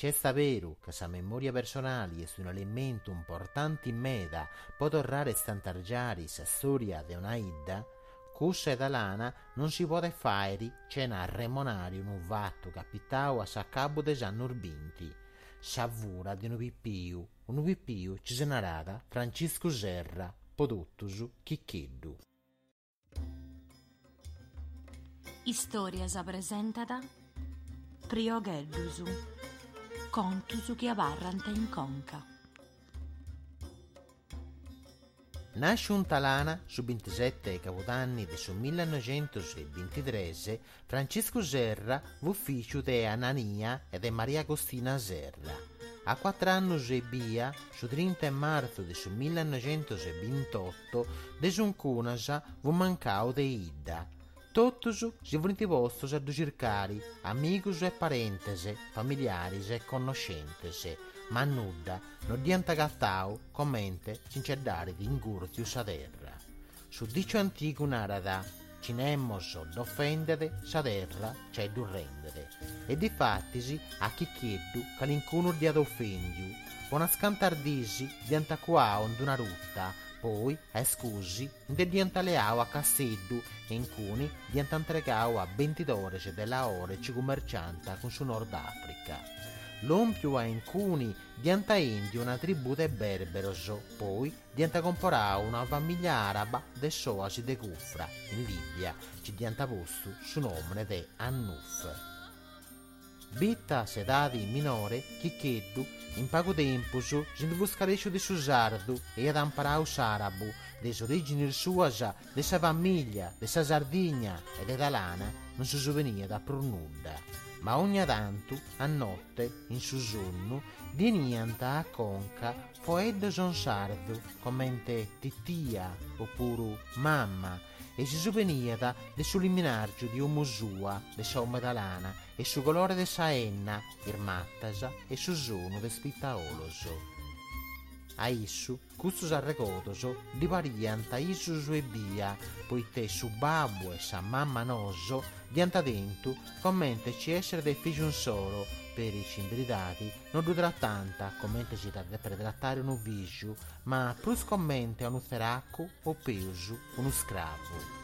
C'è vero che sa memoria personali è un elemento importante in meda, può tornare stantargiare sa storia di una idda, cussa e lana non si può fare cena a remonare un vatto capitao a sa cabo de San Urbinti. Savura di un pipiu, un pipiu ci se narada Francisco Serra, podottusu chiccheddu. Storia sa presentata Prioghellusu Contusu che avarranta in conca Nasce un talana su 27 capodanni del 1923 Francesco Serra, ufficio di Anania e di Maria Agostina Serra a quattro anni e via, su 30 marzo del 1928, desuncunas vu mancao de ida. Totus si volenti vostos a cercare, amigos e parentese, familiaris e conoscentese, ma nuda, non dianta gattau, commente, cincerdare di ingurtius a terra. Su dicio antico narada, cinemmos d'offendere, sa terra c'è du rendere. E di fattisi a chi chiedu che l'incuno di ad offendiu, buona scantardisi di antaquao d'una rutta, poi, a scusi, de diantaleao a Casseddu e in cuni diantantregao a 20 d'ore della ore ci commercianta con su Nord Africa. L'ompio a incuni dianta indi una tribù de berberos, poi dianta comporà una famiglia araba de Soasi de Gufra, in Libia, ci dianta posto su nome de Annuf. Bitta sedadi minore, chiccheddu, in pago tempus, si buscarescio di Susardu e ad amparau sarabu, des origini suasa, de sa famiglia, de sa Sardigna e de Dalana, non si sovenia da pronudda ma ogni tanto, a notte, in su sonno, dinianta a conca foedda son sardo, commente titia, oppure mamma, e si soveniata de suliminargio di uomo sua, de sua medalana, e su colore de sa enna, irmattasa, e su sono de spittaoloso. A issu, custus arregotoso, di varianta issu su e via, poiché su babbo e sa mamma noso, Diantadentu commenta ci essere dei figli un solo, per i cimbridati, non durerà tanta, commenta ci da per trattare un uvvigiu, ma plus commenta un feracco o peso, uno scravo.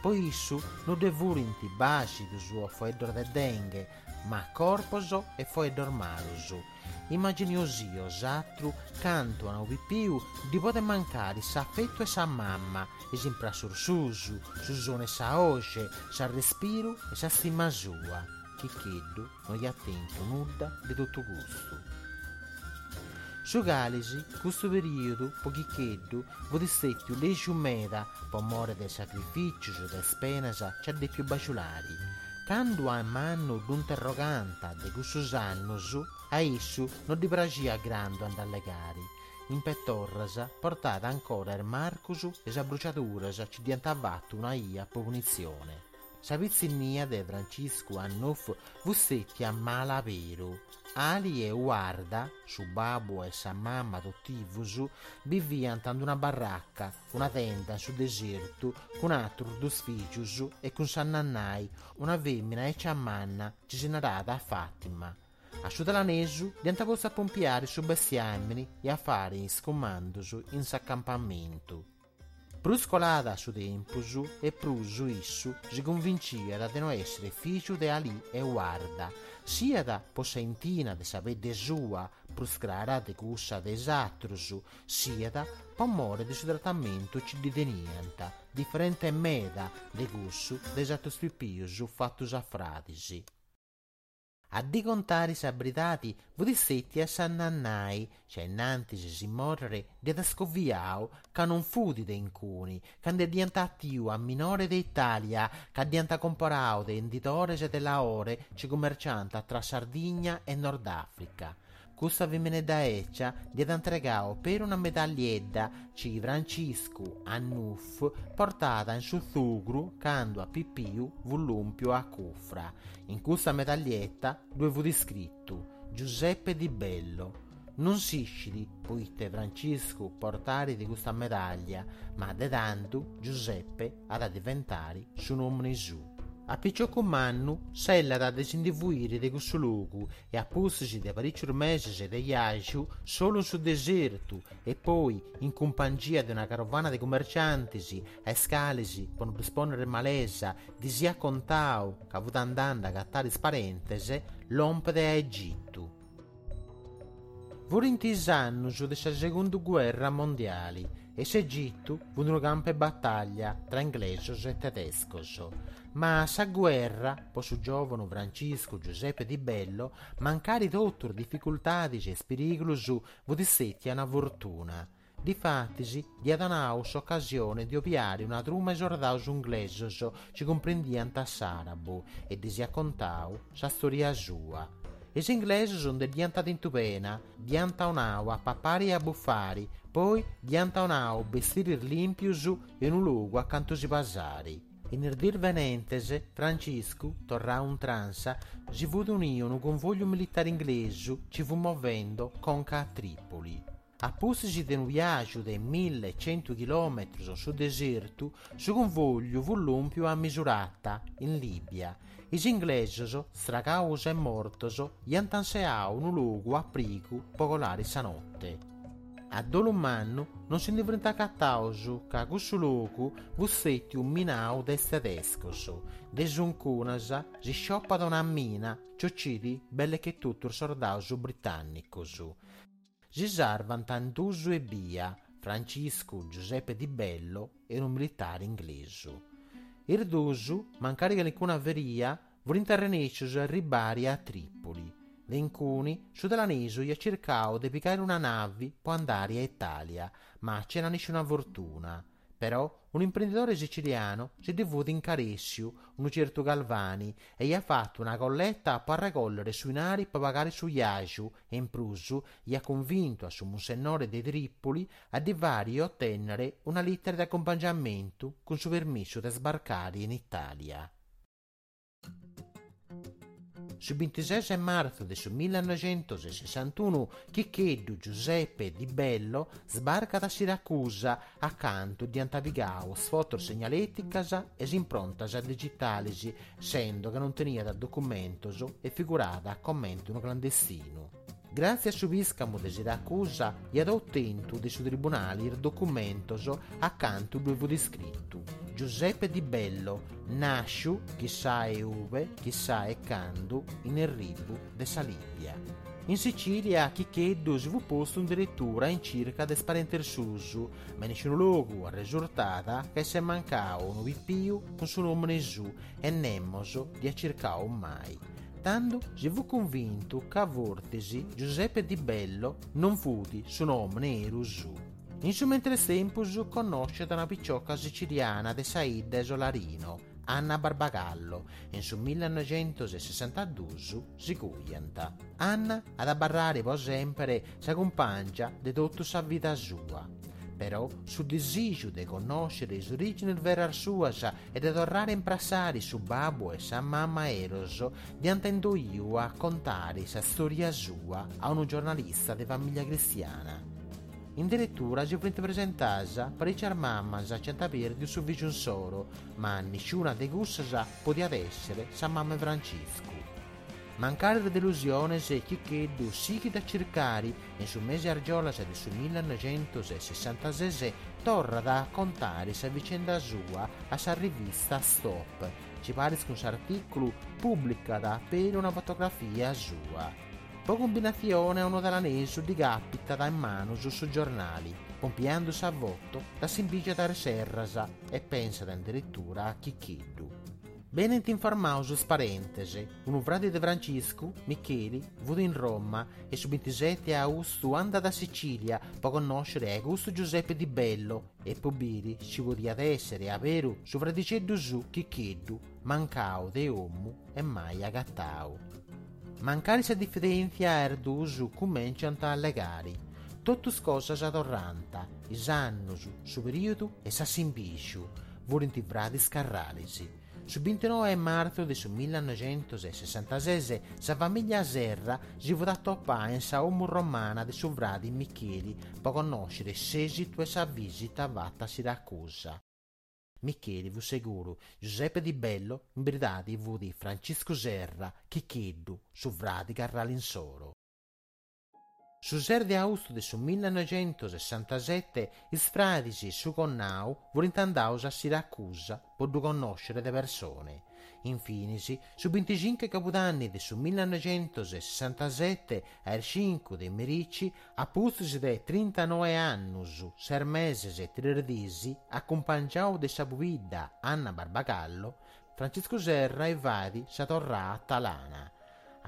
Poi issu non devurinti basi du suo foedor de dengue, ma corposo e foedor maluso. Immagini osio, satru, canto a più di poter mancare s'affetto e sa mamma, e simpra sursusu, susone sa oce, sa respiro e sa stima sua. Chiccheddu non gli attento nuda di tutto gusto. Su Galisi, questo periodo, pochiccheddu, vodissettiu legge meda, per more dei sacrifici e delle spenas, c'è dei più baciolari. Quando a mano d'interroganta de questos annos, a esso non di pragia grande andare gari. In pettorrasa portata ancora il Marcus e sa bruciatura ci diventava una ia punizione. Sa pizzinnia de Francisco Annuf vussetti a malavero. Ali e guarda, su babbo e sa mamma tutti vivian tanto una baracca, una tenda su deserto, con altro dos figius e con san nannai, una femmina e ciamanna, narrata a Fatima. A Sudalanesu diventava a pompiare su bestiamini e a fare in scomandosu in s'accampamento. Bruscolada su tempusu e prusu issu si convincia da non essere figlio de Ali e guarda, sia da possentina de sapere sua, pruscrara de cussa de esatrusu, sia da pomore de suo trattamento ci ditenienta, differente meda de gussu de esatto spipiusu fattus a fratisi. A di contare sabritati, vodissetti a sannannai, cioè nanti si morre di scoviao, che non fudi de incuni, che è diventati io a minore d'Italia, che diventa comporao de inditore della ore, ci commercianta tra Sardegna e Nord Africa. Questa vimene da eccia di entregao per una medaglietta ci Francisco a Nuff portata in su Zugru quando a Pipiu vullumpio a Cufra. In questa medaglietta due fu scritto Giuseppe Di Bello. Non siscili, poiché Francisco portare di questa medaglia, ma de tanto Giuseppe ad diventare suo nome su. A Picciocumannu sella da desindivuire di questo luogo e a postersi di parecchi mesi di viaggio solo sul deserto e poi in compagnia di una carovana di commercianti e scalisi per rispondere malesa di sia contao che avuto andando a gattare parentesi l'ompede a Egitto. Vorintis annos della seconda guerra mondiale e s'Egitto fu un campo di battaglia tra inglesi e tedeschi. Ma sa guerra, po su giovane Francisco Giuseppe di Bello, mancari tutto difficoltà e pericoli su vodissetti una fortuna. Difattisi, diadanaus occasione di opiare una truma esordaus inglesos ci comprendian tassarabo e disiaccontau sa storia sua. Es inglesi sono diventati in tupena, diantaunau a papari e a buffari, poi diantaunau vestiri limpius in un luogo accanto si basari. In il dir venentese, Francisco, torrà un transa, si fu unito un convoglio militare inglese ci fu muovendo conca a Tripoli. A posti di un viaggio di 1100 km sul deserto, su convoglio fu l'umpio a misurata in Libia. I inglesi, stracausi e mortosi, gli antanseau un luogo a prico popolare sa notte. A Dolomanno non si diventa cattauso che a questo luogo vussetti un minau des tedescos, desuncunas si scioppa da una mina, ciocidi belle che tutto il sordauso britannicos. Si servan Tantuso e Bia, Francisco Giuseppe Di Bello e un militare inglese. Il duso, mancare che alcuna veria, vuole interreneccios a Tripoli. Lencuni, su della Neso, gli ha cercato di piccare una nave per andare a Italia, ma c'era nessuna fortuna. Però un imprenditore siciliano si è dovuto in Caressio, un certo Galvani, e gli ha fatto una colletta per raccogliere sui nari per pagare su Iagiu e in Prusu gli ha convinto a su Monsignore di Tripoli a divare e ottenere una lettera di accompagnamento con suo permesso di sbarcare in Italia. Su 26 marzo del 1961 Chiccheddu Giuseppe Di Bello sbarca da Siracusa accanto di Antavigao, sfoto segnaleticas e improntas digitalisi, essendo che non tenia da documento e figurata a commento clandestino. Grazie a subiscamo de Siracusa e ad ottenuto dei suoi tribunali il documento accanto due fu descritto. Giuseppe Di Bello, nasciu, chissà e uve, chissà e candu, in Erribu de Salibia. In Sicilia, Chicheddu posto addirittura in circa des parenter susu, ma nessun luogo ha risultata che se mancava un vipiu con suo nome su e nemmoso di accircao mai si fu convinto che a Vortesi Giuseppe Di Bello non futi suo nome era su. In suo mentre tempo conosce da una picciocca siciliana de Saida Esolarino, Anna Barbagallo, in su 1962 si cuienta. Anna ad abbarrare per sempre sa compagna de tutta sa vita sua però su desiderio di conoscere le origini verar suas e di tornare a imprassare su babbo e sa mamma eroso, di antendo io a contare la storia sua a un giornalista di famiglia cristiana. In direttura si prende presentasa per i mamma a centapere di suo vicino solo, ma nessuna di queste poteva essere sa mamma Francesco. Mancare di delusione se chi che du sicchi da cercare e su mese argiola se su 1966 torna da contare sa vicenda sua a sa rivista Stop. Ci pare che un articolo pubblica da appena una fotografia sua. Poi combinazione uno dall'aneso di gappita da in mano su su giornali, pompiandosi a voto da simbigia da serrasa e pensa addirittura a Chicchiddu. Bene ti informaus parentesi, un frate di Francisco, Micheli, vuto in Roma e su 27 agosto anda da Sicilia per conoscere Augusto Giuseppe Di Bello e Pobiri ci voleva essere a vero su fraticello su chiccheddu, mancao de uomo e mai agattao. Mancare sa differenza erdusu cominciano a legare. Tutto cose a torranta, is annus, su periodo e sa simpisciu, volenti frati scarralisi. Su 29 marzo del 1966, sa famiglia Serra si toppare in sa uomo romana di sovradi Micheli per conoscere l'esito e sa visita fatta a Siracusa. Micheli fu sicuro, Giuseppe Di Bello, in verità fu di Francisco Serra, Chiccheddu, sovradi Carralinsoro. Su 6 di agosto del 1967 i fradici su Connau volintandaus a Siracusa per conoscere le persone. Infine, su 25 capodanni del 1967 al 5 di Merici, a puzzi de 39 anni, ser meses e tredisi, accompagnau de Sabuvida Anna Barbagallo, Francesco Serra e Vadi sa torrà a Talana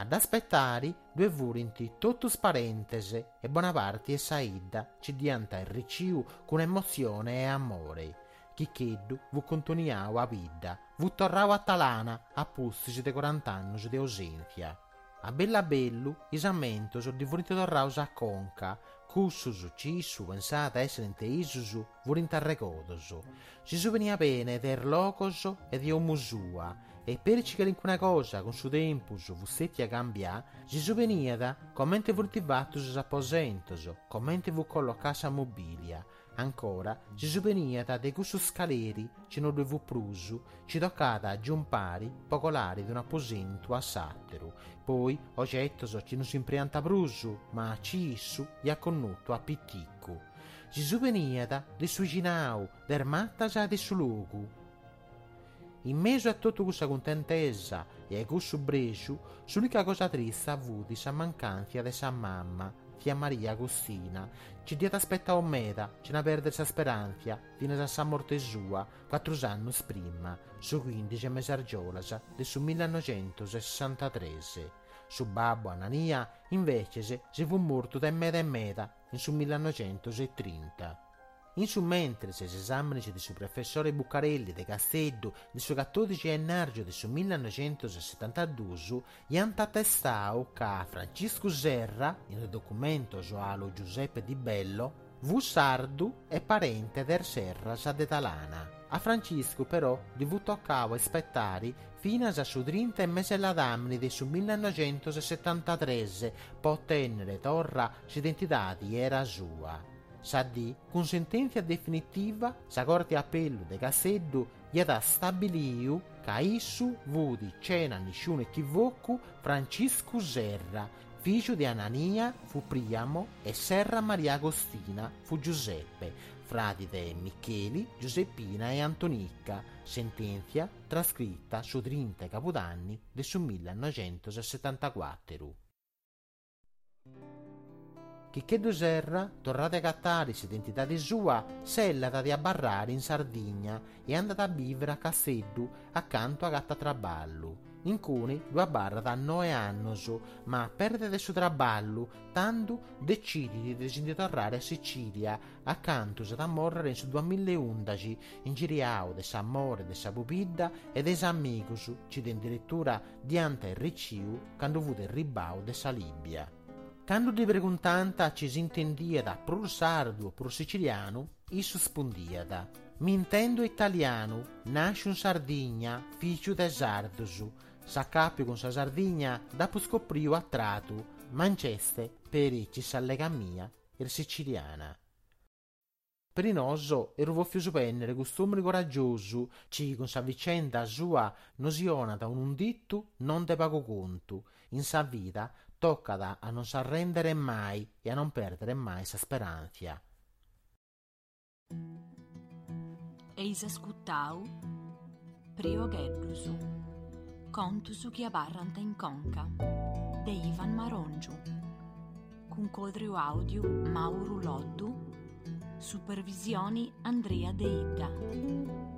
ad aspettare due vurinti tutti parentesi e Bonaparte e Saida ci dianta riciu con emozione e amore. Chiccheddu vu continuiau a vita, vu torrau a Talana a pustici de 40 anni di ausentia. A bella bellu, isamentos di vurinti torraus a Conca, cussus cissu pensata essere inteisusu vurinta regodosu. Si suvenia bene der locos e di omusua, e perci che alcuna cosa con su tempus vussetti a cambiare, si suveniada commente vultivatus aposentos, commente vu collocasa mobilia. Ancora, si suveniada de gussu scaleri, ci non devu prusu, ci toccata a giumpari, pocolari d'un aposento a satteru. Poi, oggettos ci non si imprianta prusu, ma cissu, gli ha connuto a pitticcu. Si suveniada de suiginau, der mattas de su lugu, in mezzo a tutta questa contentezza e a questo bresciu, l'unica cosa triste avuta la mancanza di sua mamma, tia Maria Agostina, ci diede aspettare un meta, ce ne perde la speranza, fino a sa morte sua, quattro anni prima, su 15 mesargiolas del 1963. Su babbo Anania, invece, si fu morto da meta e meta, in su 1930. In su mentre se esamini di suo professore Buccarelli de Castello del suo 14 gennaio del suo 1972 gli hanno attestato che Francisco Serra, nel documento Joalo Giuseppe Di Bello, fu sardu e parente del Serra de Talana. A Francisco però divu toccava aspettare fino a su 30 mesi d'anni del suo 1973 per ottenere torra l'identità era sua sa di, con sentenza definitiva, sa corte appello de Casseddu gli ha stabiliu che issu vudi cena nessuno equivoco Francisco Serra, figlio di Anania fu Priamo e Serra Maria Agostina fu Giuseppe, frati de Micheli, Giuseppina e Antonicca, sentenza trascritta su 30 capodanni del 1974. Chiccheddu Serra, tornate a cattare identità di sua, sellata di abbarrare in Sardegna e andata a vivere a Casseddu accanto a Gatta Traballu. In cui lo abbarra da nove anni, ma perde del suo traballo, tanto decide di tornare a Sicilia, accanto a morire nel 2011, in giriao de s'amore de sa pupidda e de s'amigos, ci addirittura diante il ricciu, quando fu del ribau de sa Libia. Di preguntanta ci si intendiada pro sardo pro siciliano, isso spondiada. Mi intendo italiano, nasce in Sardegna, figlio de sardosu. S'accapio con sa Sardegna, dopo scopriu a Tratu, Manchester, per ci s'allega mia, il siciliana. Per il noso ero voffio supennere costume coraggioso, ci con sa vicenda sua nosiona da un unditto non te pago conto, in sa vita tocca a non s'arrendere mai e a non perdere mai sa speranza. Eis ascuttau Prio Geddusu Contusu chi abarranta in conca de Ivan Marongiu. Con codrio audio Mauro Loddu. Supervisioni Andrea Deida